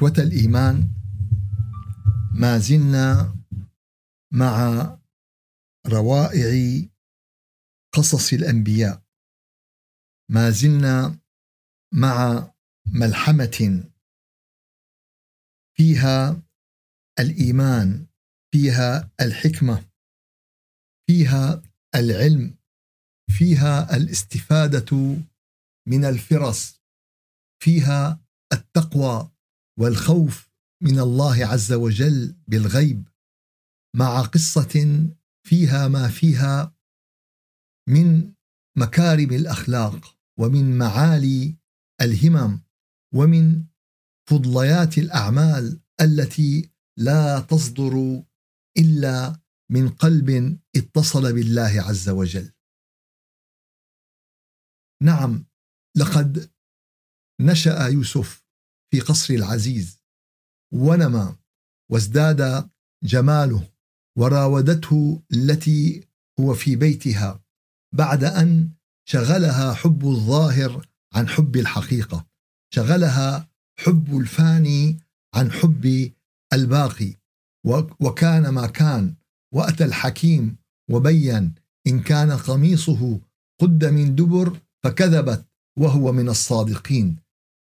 إخوة الإيمان ما زلنا مع روائع قصص الأنبياء. ما زلنا مع ملحمة فيها الإيمان فيها الحكمة فيها العلم فيها الاستفادة من الفرص فيها التقوى. والخوف من الله عز وجل بالغيب مع قصة فيها ما فيها من مكارم الأخلاق ومن معالي الهمم ومن فضليات الأعمال التي لا تصدر إلا من قلب اتصل بالله عز وجل. نعم لقد نشأ يوسف في قصر العزيز. ونمى وازداد جماله وراودته التي هو في بيتها بعد أن شغلها حب الظاهر عن حب الحقيقة. شغلها حب الفاني عن حب الباقي. وكان ما كان وأتى الحكيم وبين إن كان قميصه قد من دبر فكذبت وهو من الصادقين.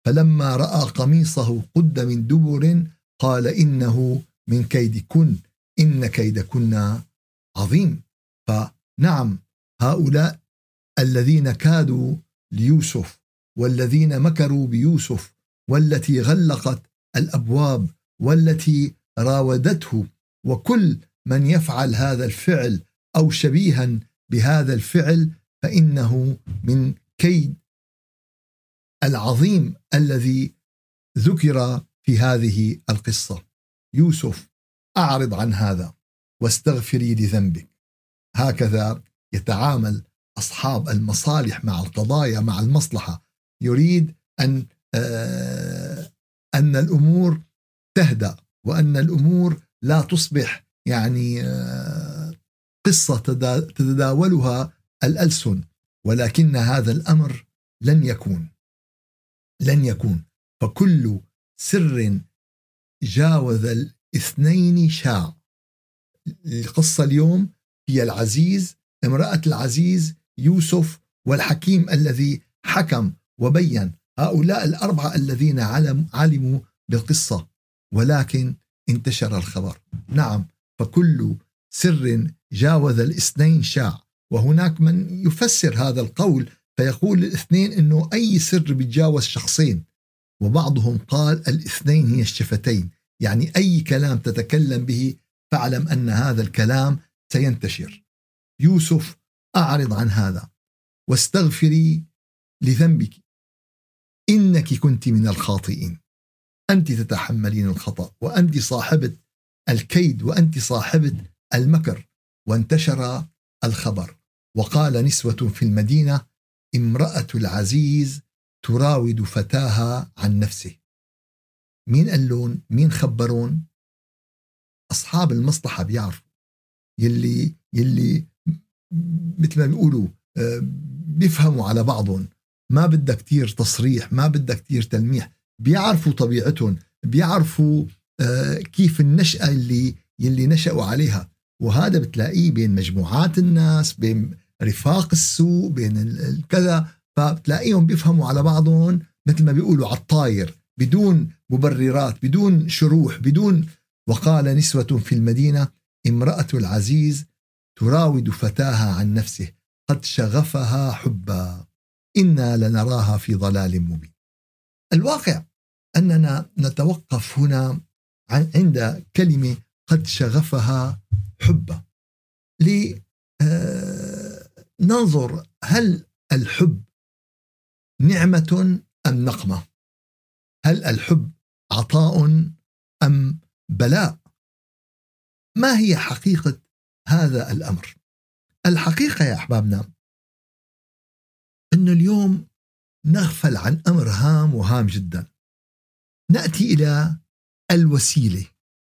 فلما رأى قميصه قد من دبر قال إنه من كيدكن إن كيدكن عظيم. فنعم هؤلاء الذين كادوا ليوسف والذين مكروا بيوسف والتي غلقت الأبواب والتي راودته وكل من يفعل هذا الفعل أو شبيها بهذا الفعل فإنه من كيد العظيم الذي ذكر في هذه القصة. يوسف أعرض عن هذا واستغفري لذنبك. هكذا يتعامل أصحاب المصالح مع القضايا مع المصلحة. يريد أن آه أن الأمور تهدأ وأن الأمور لا تصبح يعني آه قصة تتداولها الألسن. ولكن هذا الأمر لن يكون. لن يكون. فكل سر جاوز الاثنين شاع. القصة اليوم هي العزيز امرأة العزيز يوسف والحكيم الذي حكم وبين هؤلاء الأربعة الذين علم علموا بالقصة. ولكن انتشر الخبر. نعم فكل سر جاوز الاثنين شاع. وهناك من يفسر هذا القول فيقول الاثنين إنه أي سر بيتجاوز شخصين وبعضهم قال الاثنين هي الشفتين. يعني أي كلام تتكلم به فاعلم أن هذا الكلام سينتشر. يوسف أعرض عن هذا. واستغفري لذنبك. إنك كنت من الخاطئين. أنت تتحملين الخطأ وأنت صاحبة الكيد وأنت صاحبة المكر. وانتشر الخبر. وقال نسوة في المدينة امرأة العزيز تراود فتاها عن نفسه. مين قال لهم؟ مين خبرون أصحاب المصلحة بيعرفوا. يلي يلي مثل ما بيقولوا آه، بيفهموا على بعضهم. ما بدها كتير تصريح ما بدها كتير تلميح. بيعرفوا طبيعتهم بيعرفوا آه، كيف النشأة اللي يلي نشأوا عليها. وهذا بتلاقيه بين مجموعات الناس بين رفاق السوق بين الكذا فبتلاقيهم بيفهموا على بعضهم مثل ما بيقولوا على الطاير بدون مبررات بدون شروح بدون وقال نسوة في المدينة امرأة العزيز تراود فتاها عن نفسه قد شغفها حبا إنا لنراها في ضلال مبين. الواقع أننا نتوقف هنا عند كلمة قد شغفها حبا. لننظر هل الحب نعمة أم نقمة؟ هل الحب عطاء أم بلاء؟ ما هي حقيقة هذا الأمر؟ الحقيقة يا أحبابنا أن اليوم نغفل عن أمر هام وهام جدا. نأتي إلى الوسيلة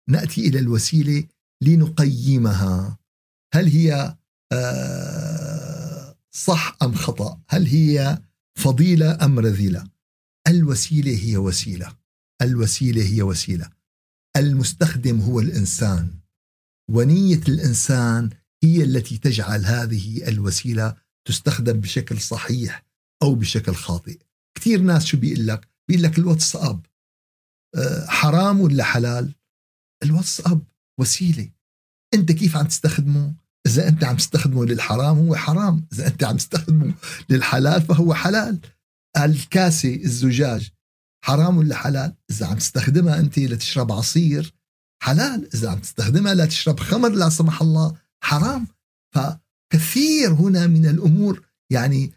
نأتي إلى الوسيلة لنقيمها. هل هي آه، صح أم خطأ؟ هل هي فضيلة أم رذيلة؟ الوسيلة هي وسيلة. الوسيلة هي وسيلة. المستخدم هو الإنسان. ونية الإنسان هي التي تجعل هذه الوسيلة تستخدم بشكل صحيح أو بشكل خاطئ. كثير ناس شو بيقول لك؟ بيقول لك الواتساب آه، حرام ولا حلال؟ الواتساب وسيلة. أنت كيف عم تستخدمه؟ إذا أنت عم تستخدمه للحرام هو حرام. إذا أنت عم تستخدمه للحلال فهو حلال. الكاسة الزجاج حرام ولا حلال؟ إذا عم تستخدمها أنت لتشرب عصير حلال. إذا عم تستخدمها لتشرب خمر لا سمح الله حرام. فكثير هنا من الأمور يعني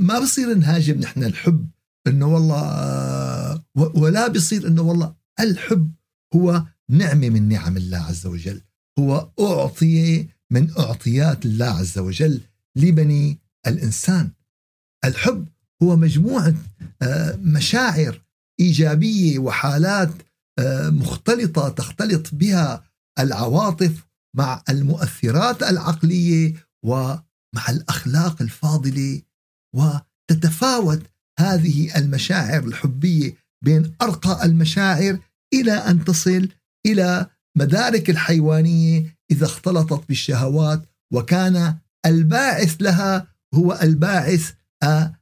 ما بصير نهاجم. نحن الحب إنه والله ولا بصير إنه والله الحب هو نعمة من نعم الله عز وجل. هو أعطي من اعطيات الله عز وجل لبني الانسان. الحب هو مجموعة آه، مشاعر ايجابية وحالات آه، مختلطة تختلط بها العواطف مع المؤثرات العقلية ومع الاخلاق الفاضلة وتتفاوت هذه المشاعر الحبية بين ارقى المشاعر إلى ان تصل إلى مدارك الحيوانية إذا اختلطت بالشهوات وكان الباعث لها هو الباعث آه،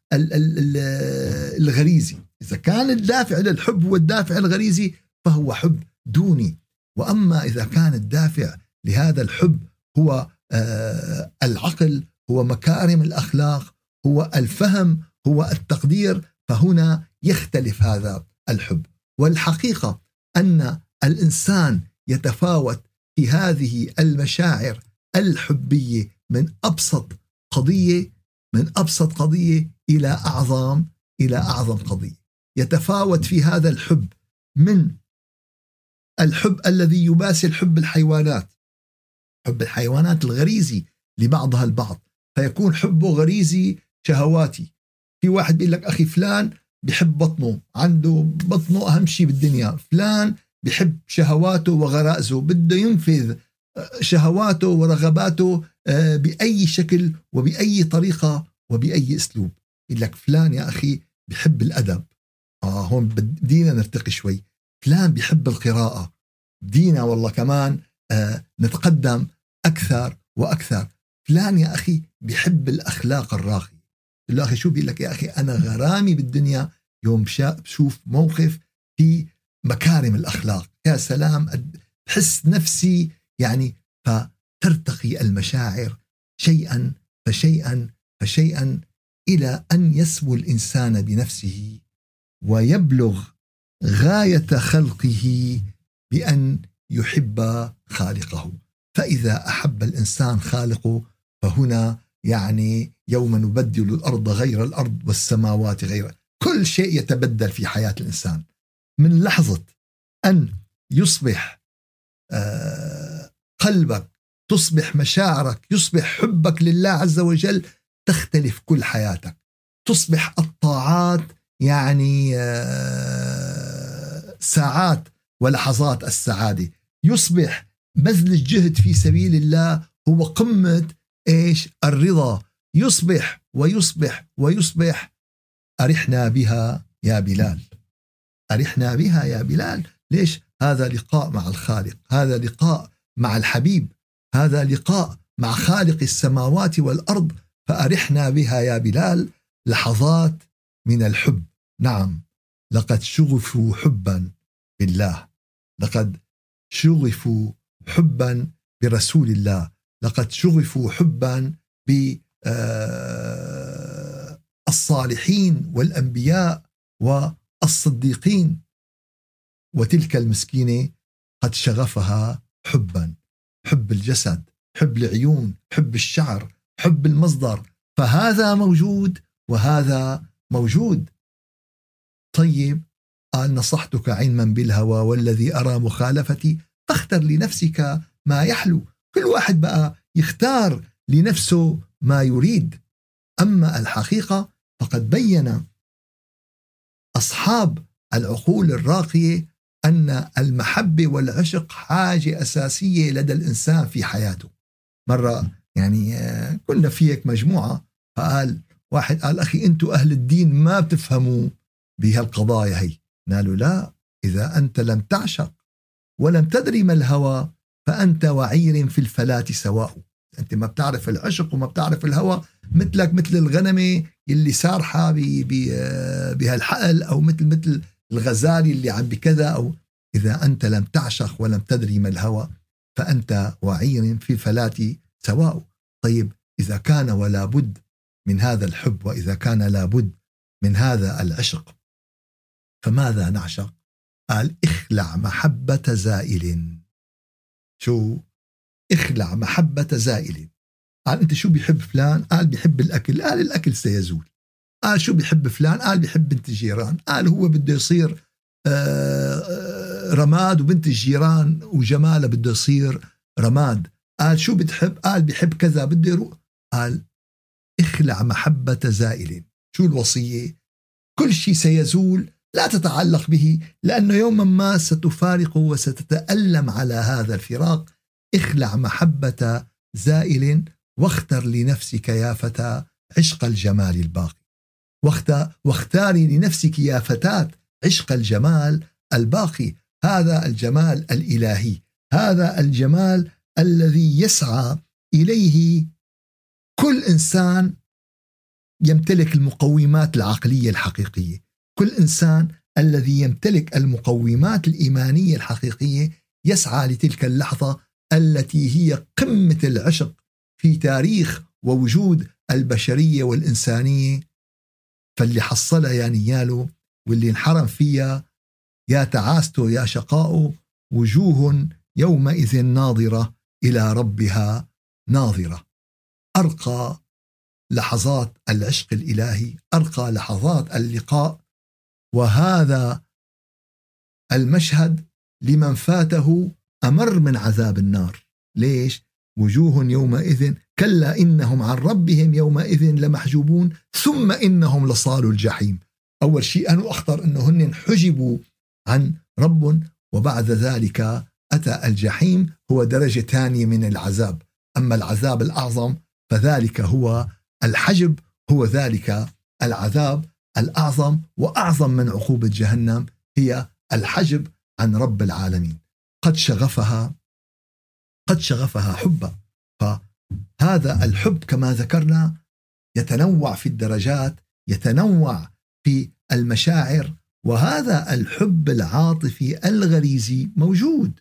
الغريزي. إذا كان الدافع للحب هو الدافع الغريزي فهو حب دوني. وأما إذا كان الدافع لهذا الحب هو آه، العقل هو مكارم الأخلاق هو الفهم هو التقدير فهنا يختلف هذا الحب. والحقيقة أن الإنسان يتفاوت في هذه المشاعر الحبية من أبسط قضية من أبسط قضية إلى أعظم إلى أعظم قضية. يتفاوت في هذا الحب من الحب الذي يماثل حب الحيوانات حب الحيوانات الغريزي لبعضها البعض. فيكون حبه غريزي شهواتي. في واحد بيقول لك أخي فلان بحب بطنه عنده بطنه أهم شيء بالدنيا فلان بحب شهواته وغرائزه بده ينفذ آه، شهواته ورغباته آه، بأي شكل وبأي طريقة وبأي أسلوب. يقول لك فلان يا أخي بحب الأدب. آه هون بدينا نرتقي شوي. فلان بحب القراءة. بدينا والله كمان آه نتقدم أكثر وأكثر. فلان يا أخي بحب الأخلاق الراقية. له أخي شو؟ بيقول لك يا أخي أنا غرامي بالدنيا. يوم بشوف موقف في مكارم الأخلاق. يا سلام بحس نفسي يعني فترتقي المشاعر شيئا فشيئا فشيئا إلى أن يسمو الإنسان بنفسه ويبلغ غاية خلقه بأن يحب خالقه. فإذا أحب الإنسان خالقه فهنا يعني يوم نبدل الأرض غير الأرض والسماوات غير كل شيء يتبدل في حياة الإنسان. من لحظة أن يصبح آه، قلبك تصبح مشاعرك يصبح حبك لله عز وجل تختلف كل حياتك. تصبح الطاعات يعني آه، ساعات ولحظات السعادة. يصبح بذل الجهد في سبيل الله هو قمة إيش؟ الرضا. يصبح ويصبح ويصبح أرحنا بها يا بلال. أرحنا بها يا بلال. ليش؟ هذا لقاء مع الخالق هذا لقاء مع الحبيب هذا لقاء مع خالق السماوات والأرض. فأرحنا بها يا بلال. لحظات من الحب. نعم لقد شغفوا حبا بالله. لقد شغفوا حبا برسول الله. لقد شغفوا حبا بالصالحين والأنبياء والصديقين وتلك المسكينة قد شغفها حبا حب الجسد حب العيون حب الشعر حب المصدر فهذا موجود وهذا موجود. طيب قال نصحتك علما بالهوى والذي أرى مخالفتي فاختر لنفسك ما يحلو. كل واحد بقى يختار لنفسه ما يريد. أما الحقيقة فقد بين أصحاب العقول الراقية أن المحبة والعشق حاجة أساسية لدى الإنسان في حياته. مرة يعني آه، كنا في هيك مجموعة فقال واحد قال أخي أنتم أهل الدين ما بتفهموا بهالقضايا هي. قالوا لا إذا أنت لم تعشق ولم تدري ما الهوى فأنت وعير في الفلاة سواء. أنت ما بتعرف العشق وما بتعرف الهوى مثلك مثل الغنمة اللي سارحة بهالحقل أو مثل مثل الغزال اللي عم بكذا أو إذا أنت لم تعشق ولم تدري ما الهوى فأنت وعير في الفلاة سواء. طيب إذا كان ولا بد من هذا الحب وإذا كان لابد من هذا العشق فماذا نعشق؟ قال اخلع محبة زائل. شو؟ اخلع محبة زائل. قال انت شو بيحب فلان؟ قال بيحب الأكل. قال الأكل سيزول. قال شو بيحب فلان؟ قال بيحب بنت الجيران. قال هو بده يصير آه، آه، رماد وبنت الجيران وجماله بده يصير رماد. قال شو بتحب؟ قال بيحب كذا بده يروح. قال اخلع محبة زائل. شو الوصية؟ كل شيء سيزول لا تتعلق به لأنه يوما ما ستفارقه وستتألم على هذا الفراق. اخلع محبة زائل. واختر لنفسك يا فتى عشق الجمال الباقي. واختاري لنفسك يا فتاة عشق الجمال الباقي. هذا الجمال الإلهي. هذا الجمال الذي يسعى إليه كل إنسان يمتلك المقومات العقلية الحقيقية. كل إنسان الذي يمتلك المقومات الإيمانية الحقيقية يسعى لتلك اللحظة التي هي قمة العشق في تاريخ ووجود البشرية والإنسانية. فاللي حصلها يا نياله واللي انحرم فيها يا تعاسته يا شقاؤه وجوه يومئذ ناظرة إلى ربها ناظرة. أرقى لحظات العشق الإلهي أرقى لحظات اللقاء. وهذا المشهد لمن فاته أمر من عذاب النار. ليش؟ وجوه يومئذ كلا إنهم عن ربهم يومئذ لمحجوبون ثم إنهم لصالوا الجحيم. أول شيء أنا أخطر أنه هن حجبوا عن رب وبعد ذلك أتى الجحيم هو درجة ثانية من العذاب. أما العذاب الأعظم فذلك هو الحجب هو ذلك العذاب الأعظم وأعظم من عقوبة جهنم هي الحجب عن رب العالمين. قد شغفها قد شغفها حبا. فهذا الحب كما ذكرنا يتنوع في الدرجات يتنوع في المشاعر وهذا الحب العاطفي الغريزي موجود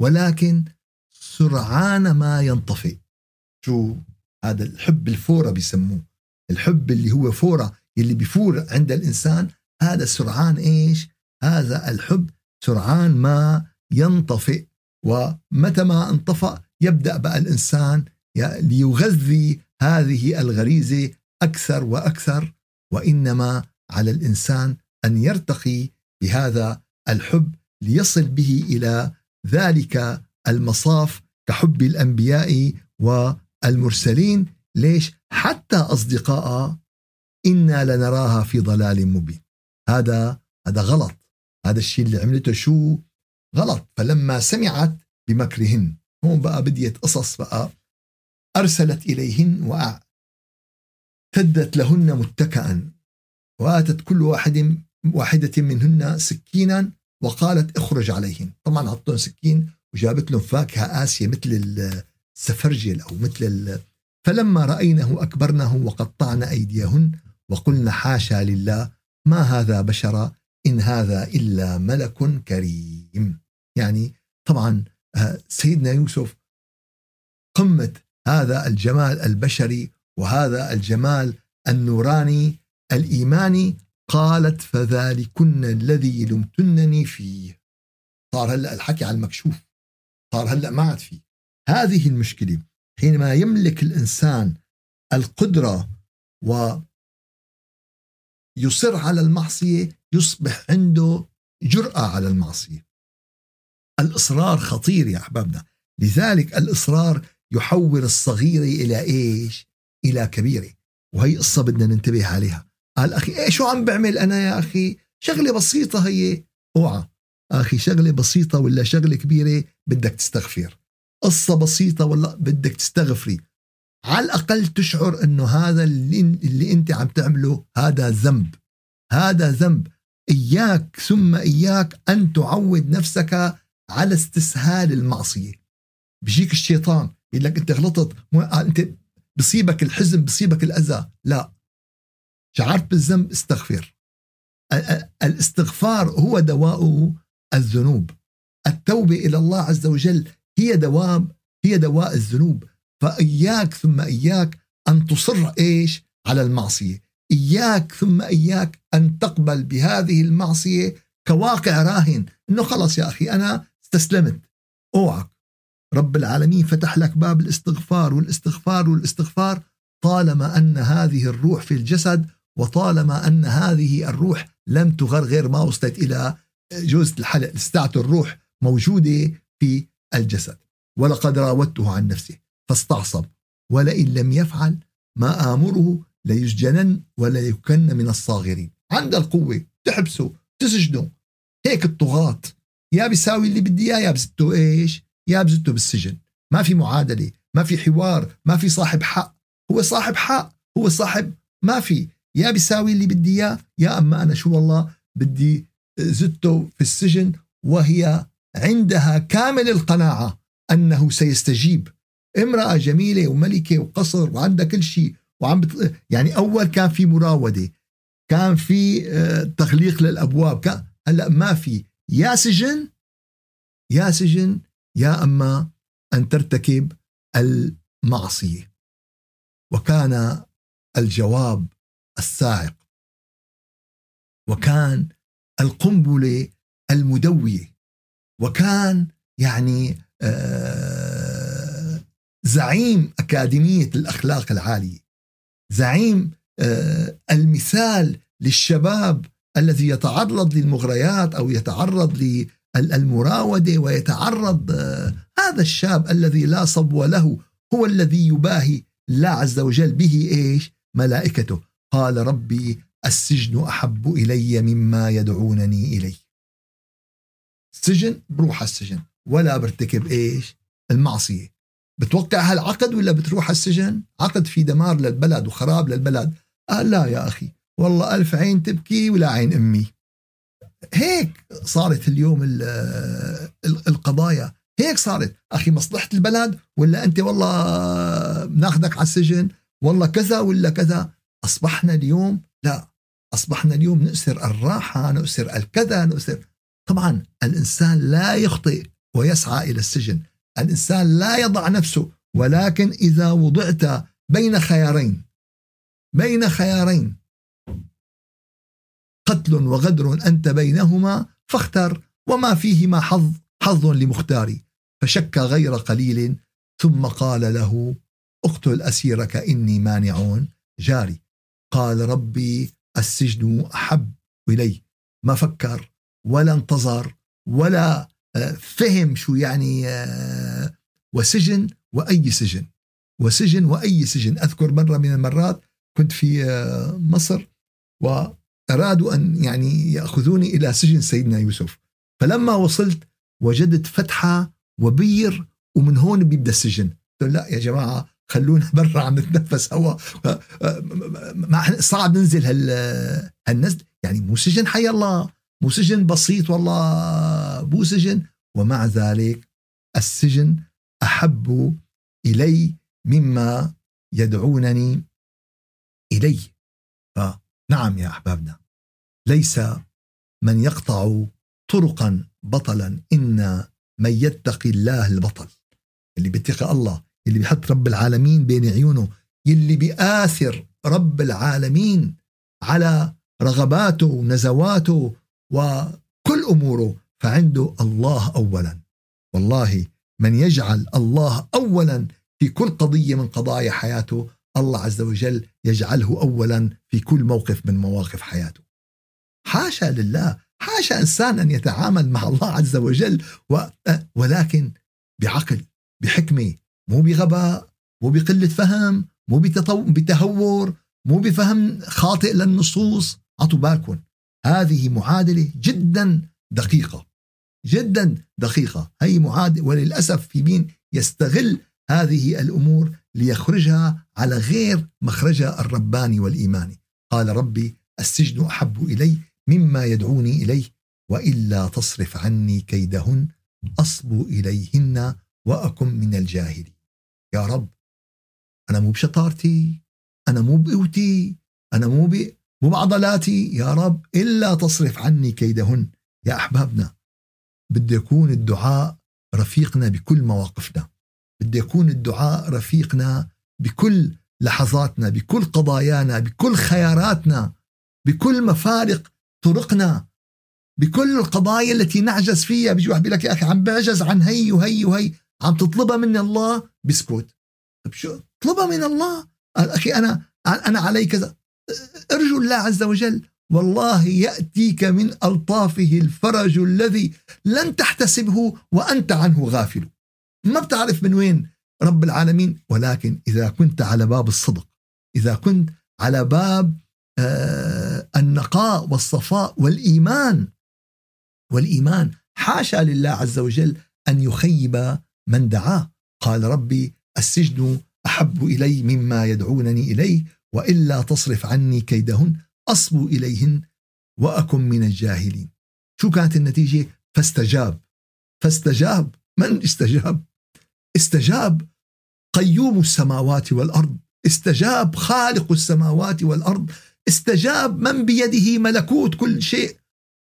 ولكن سرعان ما ينطفئ. شو هذا الحب الفورة بيسموه. الحب اللي هو فورة اللي بيفور عند الإنسان هذا سرعان إيش؟ هذا الحب سرعان ما ينطفئ. ومتى ما انطفأ يبدأ بقى الإنسان ليغذي هذه الغريزة أكثر وأكثر وإنما على الإنسان أن يرتقي بهذا الحب ليصل به إلى ذلك المصاف كحب الأنبياء والمرسلين. ليش؟ حتى أصدقاء إنا لنراها في ضلال مبين. هذا هذا غلط. هذا الشيء اللي عملته شو؟ غلط. فلما سمعت بمكرهن هون بقى بديت قصص بقى أرسلت إليهن واعتدت لهن متكئا. وآتت كل واحد واحدة منهن سكينا وقالت اخرج عليهن. طبعا عطون سكين وجابت لهم فاكهة آسية مثل السفرجل أو مثل فلما رأينه أكبرنه وقطعن أيديهن وقلنا حاشا لله ما هذا بشرا؟ إن هذا إلا ملك كريم. سيدنا يوسف قمة هذا الجمال البشري وهذا الجمال النوراني الإيماني قالت فذلكن الذي لمتنني فيه. صار هلأ الحكي على المكشوف. صار هلأ ما عاد فيه. هذه المشكلة حينما يملك الإنسان القدرة و يصر على المعصية يصبح عنده جرأة على المعصية. الإصرار خطير يا أحبابنا. لذلك الإصرار يحول الصغيرة إلى إيش؟ إلى كبيرة. وهي قصة بدنا ننتبه عليها. قال أخي إيه شو عم بعمل أنا يا أخي؟ شغلة بسيطة هي. أوعى. أخي شغلة بسيطة ولا شغلة كبيرة بدك تستغفر. قصة بسيطة ولا بدك تستغفري. على الأقل تشعر أنه هذا اللي, اللي أنت عم تعمله هذا ذنب. هذا ذنب. إياك ثم إياك أن تعود نفسك على استسهال المعصية. بيجيك الشيطان يقول لك أنت غلطت آه، أنت بصيبك الحزن بصيبك الأذى. لا. شعرت بالذنب استغفر. الاستغفار هو دواء الذنوب. التوبة إلى الله عز وجل هي دواء هي دواء الذنوب. فإياك ثم إياك أن تصر إيش؟ على المعصية. إياك ثم إياك أن تقبل بهذه المعصية كواقع راهن. إنه خلص يا أخي أنا استسلمت. أوعك. رب العالمين فتح لك باب الاستغفار والاستغفار والاستغفار طالما أن هذه الروح في الجسد وطالما أن هذه الروح لم تغرغر ما وصلت إلى جوزة الحلق لساعة الروح موجودة في الجسد. ولقد راودته عن نفسه. فاستعصب ولئن لم يفعل ما آمره ليسجنن ولا يكن من الصاغرين. عند القوة. تحبسه. تسجنه. هيك الطغاة. يا بيساوي اللي بدي إياه يا بزته إيش؟ يا بزته بالسجن. ما في معادلة ما في حوار ما في صاحب حق. هو صاحب حق هو صاحب ما في. يا بيساوي اللي بدي إياه يا أما أنا شو والله بدي زته في السجن وهي عندها كامل القناعة أنه سيستجيب. امرأة جميلة وملكة وقصر وعندها كل شيء وعم بت... يعني أول كان في مراودة كان في آه، تغليق للأبواب كان هلأ ما في. يا سجن يا سجن يا أما أن ترتكب المعصية. وكان الجواب الصاعق وكان القنبلة المدوية. وكان يعني آه، زعيم أكاديمية الأخلاق العالية. زعيم آه، المثال للشباب الذي يتعرض للمغريات أو يتعرض للمراودة ويتعرض آه، هذا الشاب الذي لا صبو له هو الذي يباهي الله عز وجل به إيش؟ ملائكته. قال ربي السجن أحب إلي مما يدعونني إليه. السجن بروح السجن. ولا برتكب إيش؟ المعصية. بتوقع هالعقد ولا بتروح السجن؟ عقد في دمار للبلد وخراب للبلد؟ قال لا يا أخي. والله ألف عين تبكي ولا عين أمي. هيك صارت اليوم القضايا. هيك صارت. أخي مصلحة البلد ولا أنت والله بناخذك على السجن؟ والله كذا ولا كذا؟ أصبحنا اليوم لا. أصبحنا اليوم نؤسر الراحة نؤسر الكذا نؤسر. طبعا الإنسان لا يخطئ ويسعى إلى السجن. الإنسان لا يضع نفسه ولكن إذا وضعت بين خيارين بين خيارين قتل وغدر أنت بينهما فاختر وما فيهما حظ حظ لمختاري فشك غير قليل ثم قال له اقتل أسيرك إني مانع جاري قال ربي السجن أحب إلي. ما فكر ولا انتظر ولا آه، فهم شو يعني آه، وسجن وأي سجن. وسجن وأي سجن. أذكر مرة من المرات كنت في آه، مصر وأرادوا أن يعني يأخذوني إلى سجن سيدنا يوسف. فلما وصلت وجدت فتحة وبير ومن هون بيبدأ السجن. لا يا جماعة خلونا برا عم نتنفس هوا ما صعب ننزل هال هالنزل. يعني مو سجن حي الله مو سجن بسيط والله مو سجن. ومع ذلك السجن أحب إلي مما يدعونني إليه. فنعم يا أحبابنا. ليس من يقطع طرقا بطلا. إن من يتقي الله البطل اللي بيتقي الله اللي بيحط رب العالمين بين عيونه اللي بيآثر رب العالمين على رغباته ونزواته وكل أموره فعنده الله اولا. والله من يجعل الله اولا في كل قضية من قضايا حياته الله عز وجل يجعله اولا في كل موقف من مواقف حياته. حاشا لله حاشا إنسان أن يتعامل مع الله عز وجل ولكن بعقل بحكمة مو بغباء مو بقلة فهم مو بتهور مو بفهم خاطئ للنصوص. اعطوا بالكم هذه معادلة جدا دقيقة جدا دقيقة. هي معادلة وللأسف في مين يستغل هذه الأمور ليخرجها على غير مخرجها الرباني والإيماني. قال ربي السجن أحب إلي مما يدعوني إليه وإلا تصرف عني كيدهن أصب إليهن وأكن من الجاهلين. يا رب أنا مو بشطارتي أنا مو بقوتي أنا مو ب... مو بعضلاتي. يا رب إلا تصرف عني كيدهن. يا أحبابنا بده يكون الدعاء رفيقنا بكل مواقفنا. بده يكون الدعاء رفيقنا بكل لحظاتنا بكل قضايانا بكل خياراتنا بكل مفارق طرقنا بكل القضايا التي نعجز فيها. بيجي واحد بيقول لك يا أخي عم بعجز عن هي وهي وهي عم تطلبها من الله بسكوت. طيب شو؟ اطلبها من الله؟ أخي أنا أنا علي كذا. ارجو الله عز وجل والله يأتيك من ألطافه الفرج الذي لن تحتسبه وأنت عنه غافل. ما بتعرف من وين رب العالمين؟ ولكن إذا كنت على باب الصدق إذا كنت على باب النقاء والصفاء والإيمان. والإيمان حاشا لله عز وجل أن يخيب من دعاه. قال ربي السجن أحب إلي مما يدعونني إليه وإلا تصرف عني كيدهن اصبو إليهن وأكن من الجاهلين. شو كانت النتيجة؟ فاستجاب. فاستجاب؟ من استجاب؟ استجاب قيوم السماوات والأرض. استجاب خالق السماوات والأرض. استجاب من بيده ملكوت كل شيء.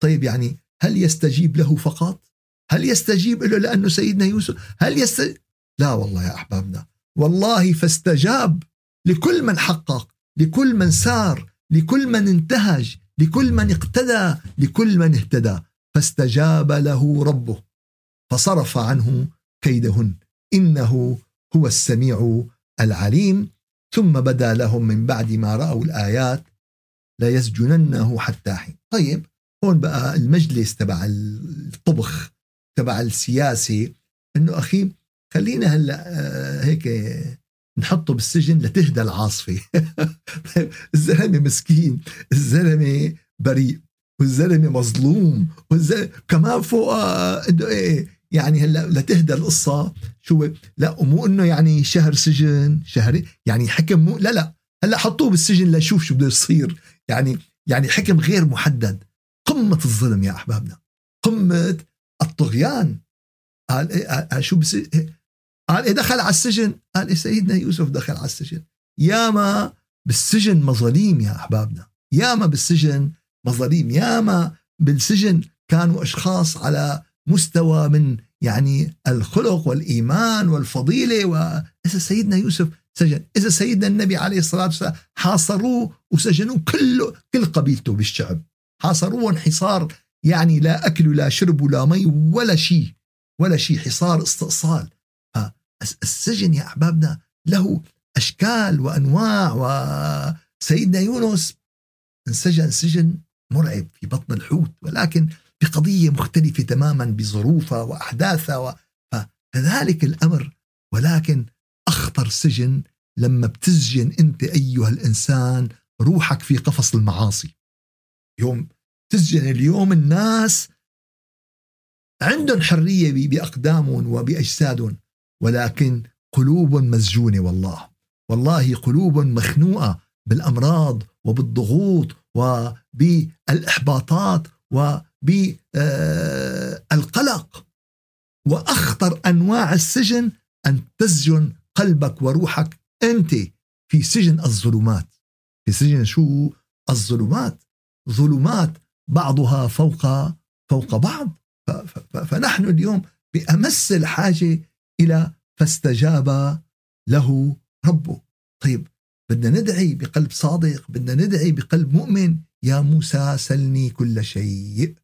طيب يعني هل يستجيب له فقط؟ هل يستجيب له لأنه سيدنا يوسف؟ هل يستجيب لا والله يا أحبابنا. والله فاستجاب لكل من حقق لكل من سار لكل من انتهج لكل من اقتدى لكل من اهتدى. فاستجاب له ربه. فصرف عنه كيدهن. إنه هو السميع العليم. ثم بدا لهم من بعد ما رأوا الآيات ليسجننه حتى حين. طيب هون بقى المجلس تبع الطبخ تبع السياسة إنه أخي خلينا هلأ آه، هيك نحطه بالسجن لتهدى العاصفة. طيب الزلمة مسكين الزلمة بريء والزلمة مظلوم والزلمه كمان فوق إنه إيه يعني هلأ لتهدى القصة. شو لا مو إنه يعني شهر سجن شهر يعني حكم مو لا لا هلأ حطوه بالسجن لشوف شو بده يصير. يعني يعني حكم غير محدد. قمة الظلم يا أحبابنا. قمة الطغيان. قال إيه شو بس قال إيه دخل على السجن. قال إيه سيدنا يوسف دخل على السجن. ياما بالسجن مظاليم يا أحبابنا. ياما بالسجن مظاليم. ياما بالسجن كانوا أشخاص على مستوى من يعني الخلق والإيمان والفضيلة وإذا سيدنا يوسف سجن. إذا سيدنا النبي عليه الصلاة والسلام حاصروه وسجنوه كله كل قبيلته بالشعب. حاصروه حصار يعني لا أكل ولا شرب ولا مي ولا شيء ولا شيء حصار استئصال. السجن يا أحبابنا له أشكال وأنواع وسيدنا يونس انسجن سجن مرعب في بطن الحوت ولكن بقضية مختلفة تماما بظروفها وأحداثها فكذلك الأمر ولكن أخطر سجن لما بتسجن أنت أيها الإنسان روحك في قفص المعاصي. يوم تسجن اليوم الناس عندهم حرية بأقدامهم وبأجسادهم ولكن قلوب مسجونة والله. والله قلوب مخنوقة بالأمراض وبالضغوط وبالإحباطات وبالقلق. وأخطر أنواع السجن أن تسجن قلبك وروحك أنت في سجن الظلمات. في سجن شو؟ الظلمات. ظلمات بعضها فوق فوق بعض. فنحن اليوم بأمس الحاجة إلى فاستجاب له ربه. طيب بدنا ندعي بقلب صادق بدنا ندعي بقلب مؤمن. يا موسى سلني كل شيء.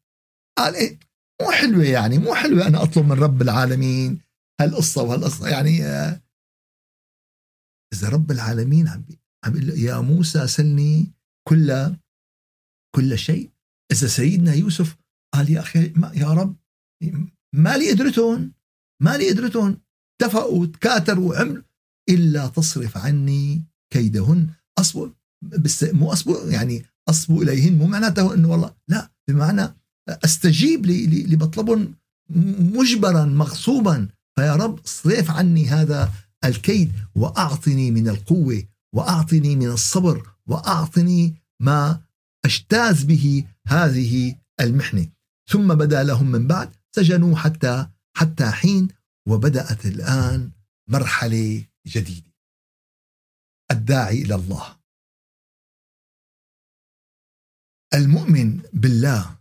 قال إيه؟ مو حلوة يعني مو حلوة أنا أطلب من رب العالمين هالقصة وهالقصة يعني إذا رب العالمين عم عم يقول يا موسى سلني كل كل شيء. إذا سيدنا يوسف قال يا أخي يا رب ما لي قدرتهم ما لي قدرتهم اتفقوا تكاتروا وعملوا إلا تصرف عني كيدهن. اصبوا بس مو اصبوا يعني اصبوا إليهن مو معناته إنه والله لا بمعنى أستجيب لمطلبهم مجبرا مغصوبا فيا رب صرف عني هذا الكيد وأعطني من القوة وأعطني من الصبر وأعطني ما أجتاز به هذه المحنة. ثم بدا لهم من بعد سجنوا حتى حتى حين وبدأت الآن مرحلة جديدة. الداعي إلى الله. المؤمن بالله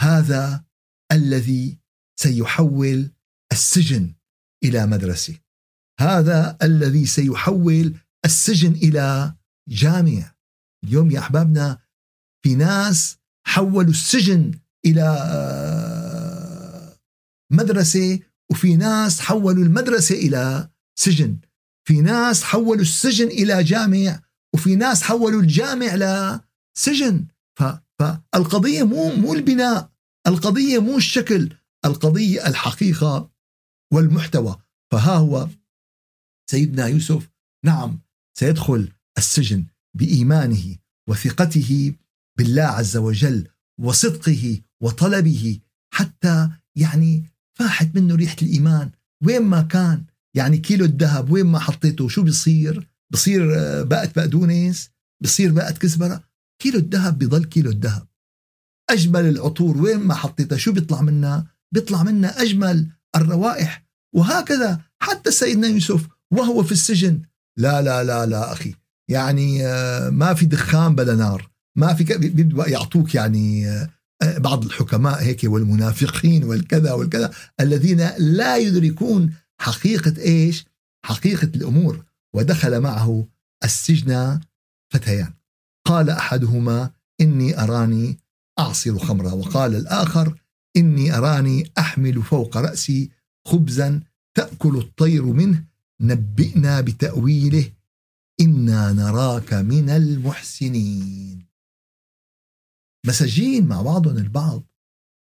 هذا الذي سيحول السجن إلى مدرسة. هذا الذي سيحول السجن إلى جامع اليوم يا أحبابنا في ناس حولوا السجن إلى مدرسة وفي ناس حولوا المدرسة إلى سجن. في ناس حولوا السجن إلى جامع وفي ناس حولوا الجامع لسجن فالقضيه مو مو البناء القضية مو الشكل القضية الحقيقة والمحتوى. فها هو سيدنا يوسف نعم سيدخل السجن بإيمانه وثقته بالله عز وجل وصدقه وطلبه حتى يعني فاحت منه ريحة الإيمان. وين ما كان يعني كيلو الذهب وين ما حطيته شو بيصير؟ بصير آه، بقت بقدونس بصير بقت كزبرة؟ كيلو الذهب بضل كيلو الذهب. أجمل العطور وين ما حطيتها شو بيطلع منها؟ بيطلع منها أجمل الروائح. وهكذا حتى سيدنا يوسف وهو في السجن. لا لا لا لا أخي. يعني آه، ما في دخان بلا نار. ما في يعطوك يعني آه، بعض الحكماء هيك والمنافقين والكذا والكذا الذين لا يدركون حقيقة إيش؟ حقيقة الأمور. ودخل معه السجن فتيان. قال أحدهما إني أراني أعصر خمرا. وقال الآخر إني أراني أحمل فوق رأسي خبزا تأكل الطير منه نبئنا بتأويله إنا نراك من المحسنين. مساجين مع بعضهم البعض.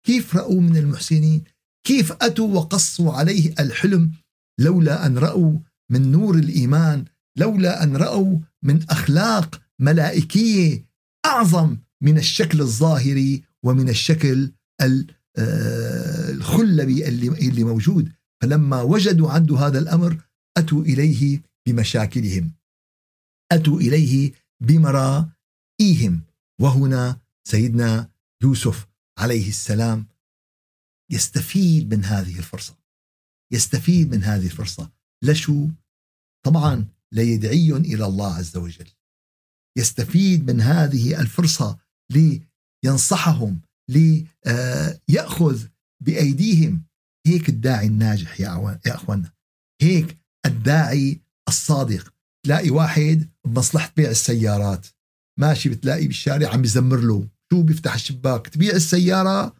كيف رأوا من المحسنين؟ كيف أتوا وقصوا عليه الحلم؟ لولا أن رأوا من نور الإيمان لولا أن رأوا من أخلاق ملائكية أعظم من الشكل الظاهري ومن الشكل آه، الخلبي اللي موجود. فلما وجدوا عنده هذا الأمر أتوا إليه بمشاكلهم. أتوا إليه بمرائيهم. وهنا سيدنا يوسف عليه السلام يستفيد من هذه الفرصة. يستفيد من هذه الفرصة. لشو؟ طبعا ليدعيهم إلى الله عز وجل. يستفيد من هذه الفرصة لينصحهم ليأخذ بأيديهم. هيك الداعي الناجح يا أخوانا هيك الداعي الصادق. تلاقي واحد بمصلحة بيع السيارات. ماشي بتلاقي بالشارع عم بيزمر له. شو بيفتح الشباك؟ تبيع السيارة.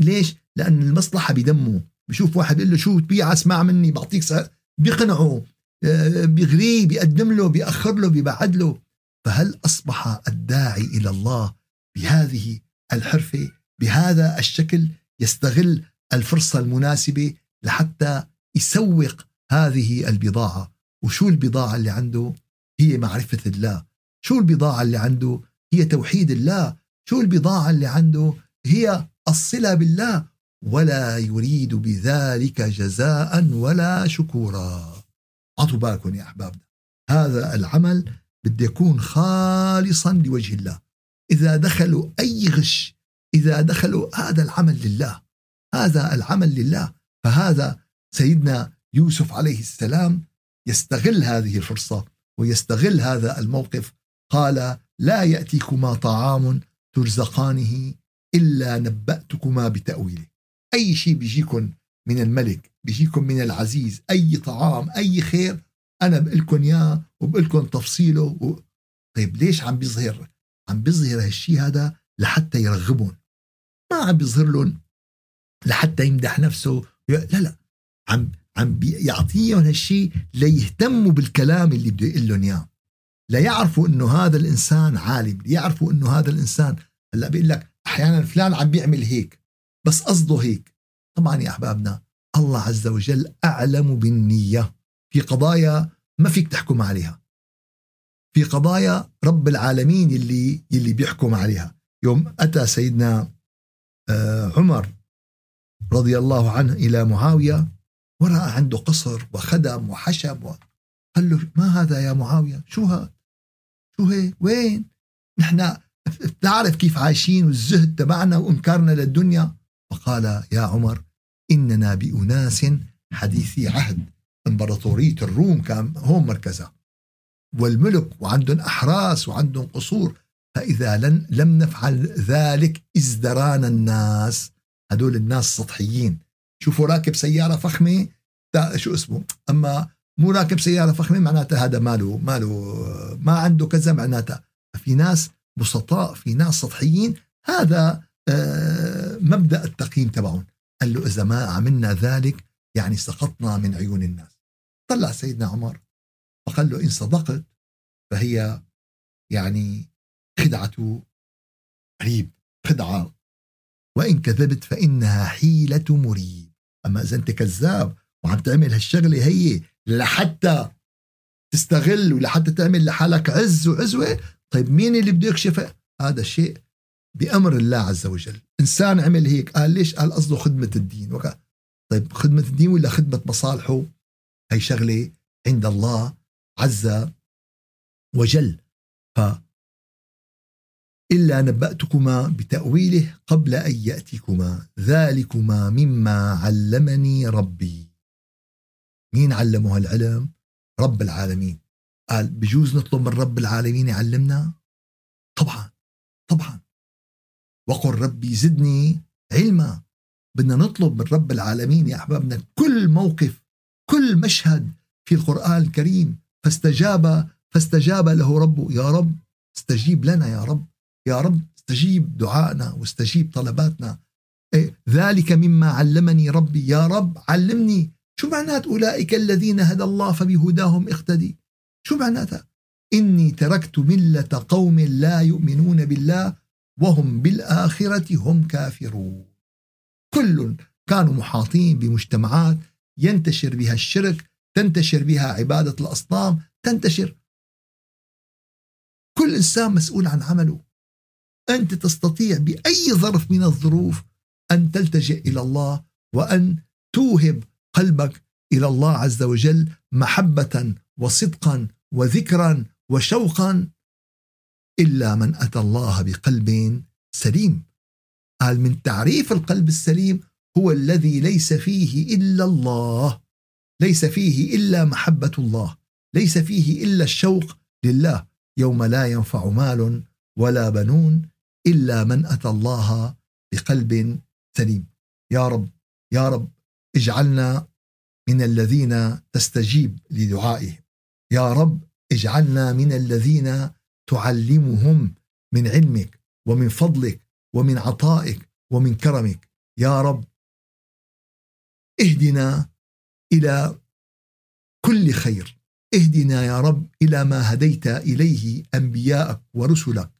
ليش؟ لأن المصلحة بدمه بشوف واحد بيقول له شو تبيع؟ اسمع مني بعطيك سعر. بيقنعه. آه، بيغريه بيقدم له بيأخر له بيبعد له. فهل أصبح الداعي إلى الله بهذه الحرفة بهذا الشكل يستغل الفرصة المناسبة لحتى يسوق هذه البضاعة. وشو البضاعة اللي عنده؟ هي معرفة الله. شو البضاعة اللي عنده؟ هي توحيد الله. شو البضاعة اللي عنده؟ هي الصلة بالله. ولا يريد بذلك جزاء ولا شكورا. عطوا بالكم يا أحبابنا هذا العمل بده يكون خالصا لوجه الله. إذا دخلوا أي غش إذا دخلوا هذا العمل لله هذا العمل لله فهذا سيدنا يوسف عليه السلام يستغل هذه الفرصة ويستغل هذا الموقف. قال لا يأتيكما طعام ترزقانه إلا نبأتكما بتأويله. أي شيء بيجيكم من الملك بيجيكم من العزيز أي طعام أي خير أنا بقول إياه وبقول تفصيله و... طيب ليش عم بيظهر؟ عم بيظهر هالشيء هذا لحتى يرغبهم ما عم بيظهر لهم لحتى يمدح نفسه. لا لا عم عم يعطيهم هالشيء ليهتموا بالكلام اللي بده يقول لهم إياه. ليعرفوا إنه هذا الإنسان عالم ليعرفوا إنه هذا الإنسان هلأ بيقول لك أحيانا فلان عم بيعمل هيك بس قصده هيك. طبعا يا أحبابنا الله عز وجل أعلم بالنية. في قضايا ما فيك تحكم عليها. في قضايا رب العالمين اللي اللي بيحكم عليها. يوم أتى سيدنا آه، عمر رضي الله عنه إلى معاوية ورأى عنده قصر وخدم وحشم و... قال له ما هذا يا معاوية؟ شو هذا شو هيك وين؟ نحن تعرف كيف عايشين والزهد تبعنا وإنكارنا للدنيا. فقال يا عمر إننا بأناس حديثي عهد. إمبراطورية الروم كان هون مركزها والملك وعندهم أحراس وعندهم قصور. فإذا لن لم نفعل ذلك ازدرانا الناس. هدول الناس سطحيين. شوفوا راكب سيارة فخمة شو اسمه؟ أما مو راكب سيارة فخمة معناتها هذا ماله ماله ما عنده كذا معناتها. في ناس بسطاء في ناس سطحيين هذا آه، مبدأ التقييم تبعهم. قال له إذا ما عملنا ذلك يعني سقطنا من عيون الناس. طلع سيدنا عمر فقال له إن صدقت فهي يعني خدعة قريب خدعة. وإن كذبت فإنها حيلة مريب. أما إذا أنت كذاب وعم تعمل هالشغلة هي لحتى تستغل ولحتى تعمل لحالك عز وعزوة طيب مين اللي بده يكشف؟ هذا الشيء بأمر الله عز وجل. إنسان عمل هيك قال ليش؟ قال قصده خدمة الدين. وقال طيب خدمة الدين ولا خدمة مصالحه؟ هي شغلة عند الله عز وجل. ف إلا نبأتكما بتأويله قبل أن يأتيكما. ذلكما مما علمني ربي. مين علمه العلم؟ رب العالمين. قال بجوز نطلب من رب العالمين يعلمنا؟ طبعا طبعا. وقل ربي زدني علما. بدنا نطلب من رب العالمين يا أحبابنا كل موقف كل مشهد في القرآن الكريم. فاستجاب فاستجاب له ربه. يا رب استجيب لنا يا رب. يا رب استجيب دعائنا واستجيب طلباتنا. إيه ذلك مما علمني ربي. يا رب علمني. شو معنات أولئك الذين هدى الله فبهداهم اقتدي؟ شو معناتها؟ إني تركت ملة قوم لا يؤمنون بالله وهم بالآخرة هم كافرون. كل كانوا محاطين بمجتمعات ينتشر بها الشرك تنتشر بها عبادة الأصنام تنتشر. كل إنسان مسؤول عن عمله. أنت تستطيع بأي ظرف من الظروف أن تلتجئ إلى الله وأن توهب قلبك إلى الله عز وجل محبة وصدقا وذكرا وشوقا إلا من أتى الله بقلب سليم. قال من تعريف القلب السليم هو الذي ليس فيه إلا الله ليس فيه إلا محبة الله ليس فيه إلا الشوق لله. يوم لا ينفع مال ولا بنون إلا من أتى الله بقلب سليم. يا رب يا رب اجعلنا من الذين تستجيب لدعائهم. يا رب اجعلنا من الذين تعلمهم من علمك ومن فضلك ومن عطائك ومن كرمك. يا رب اهدنا إلى كل خير. اهدنا يا رب إلى ما هديت إليه أنبياءك ورسلك.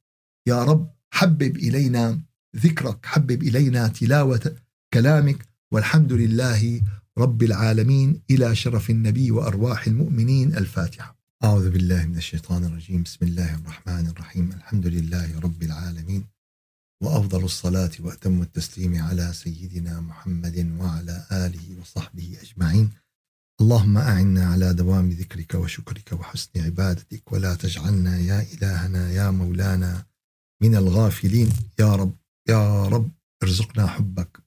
يا رب حبب إلينا ذكرك حبب إلينا تلاوة كلامك والحمد لله رب العالمين إلى شرف النبي وأرواح المؤمنين الفاتحة. أعوذ بالله من الشيطان الرجيم، بسم الله الرحمن الرحيم، الحمد لله رب العالمين وأفضل الصلاة وأتم التسليم على سيدنا محمد وعلى آله وصحبه أجمعين. اللهم أعنا على دوام ذكرك وشكرك وحسن عبادتك ولا تجعلنا يا إلهنا يا مولانا من الغافلين يا رب يا رب ارزقنا حبك.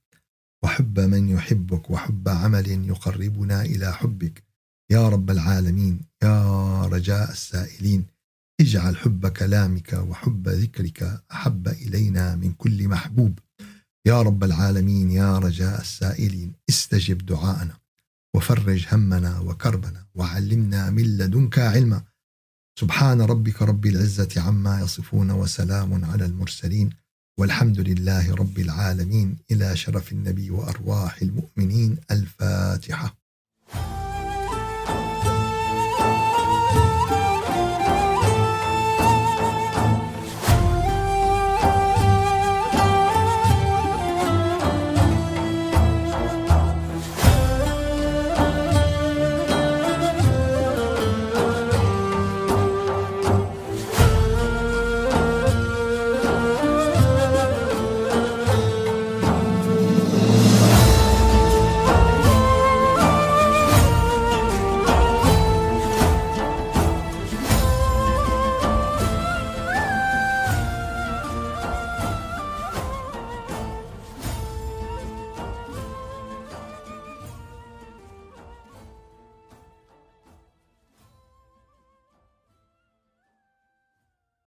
وحب من يحبك وحب عمل يقربنا إلى حبك. يا رب العالمين يا رجاء السائلين اجعل حب كلامك وحب ذكرك أحب إلينا من كل محبوب. يا رب العالمين يا رجاء السائلين استجب دعاءنا وفرج همنا وكربنا وعلمنا من لدنك علما. سبحان ربك رب العزة عما يصفون وسلام على المرسلين والحمد لله رب العالمين إلى شرف النبي وأرواح المؤمنين الفاتحة.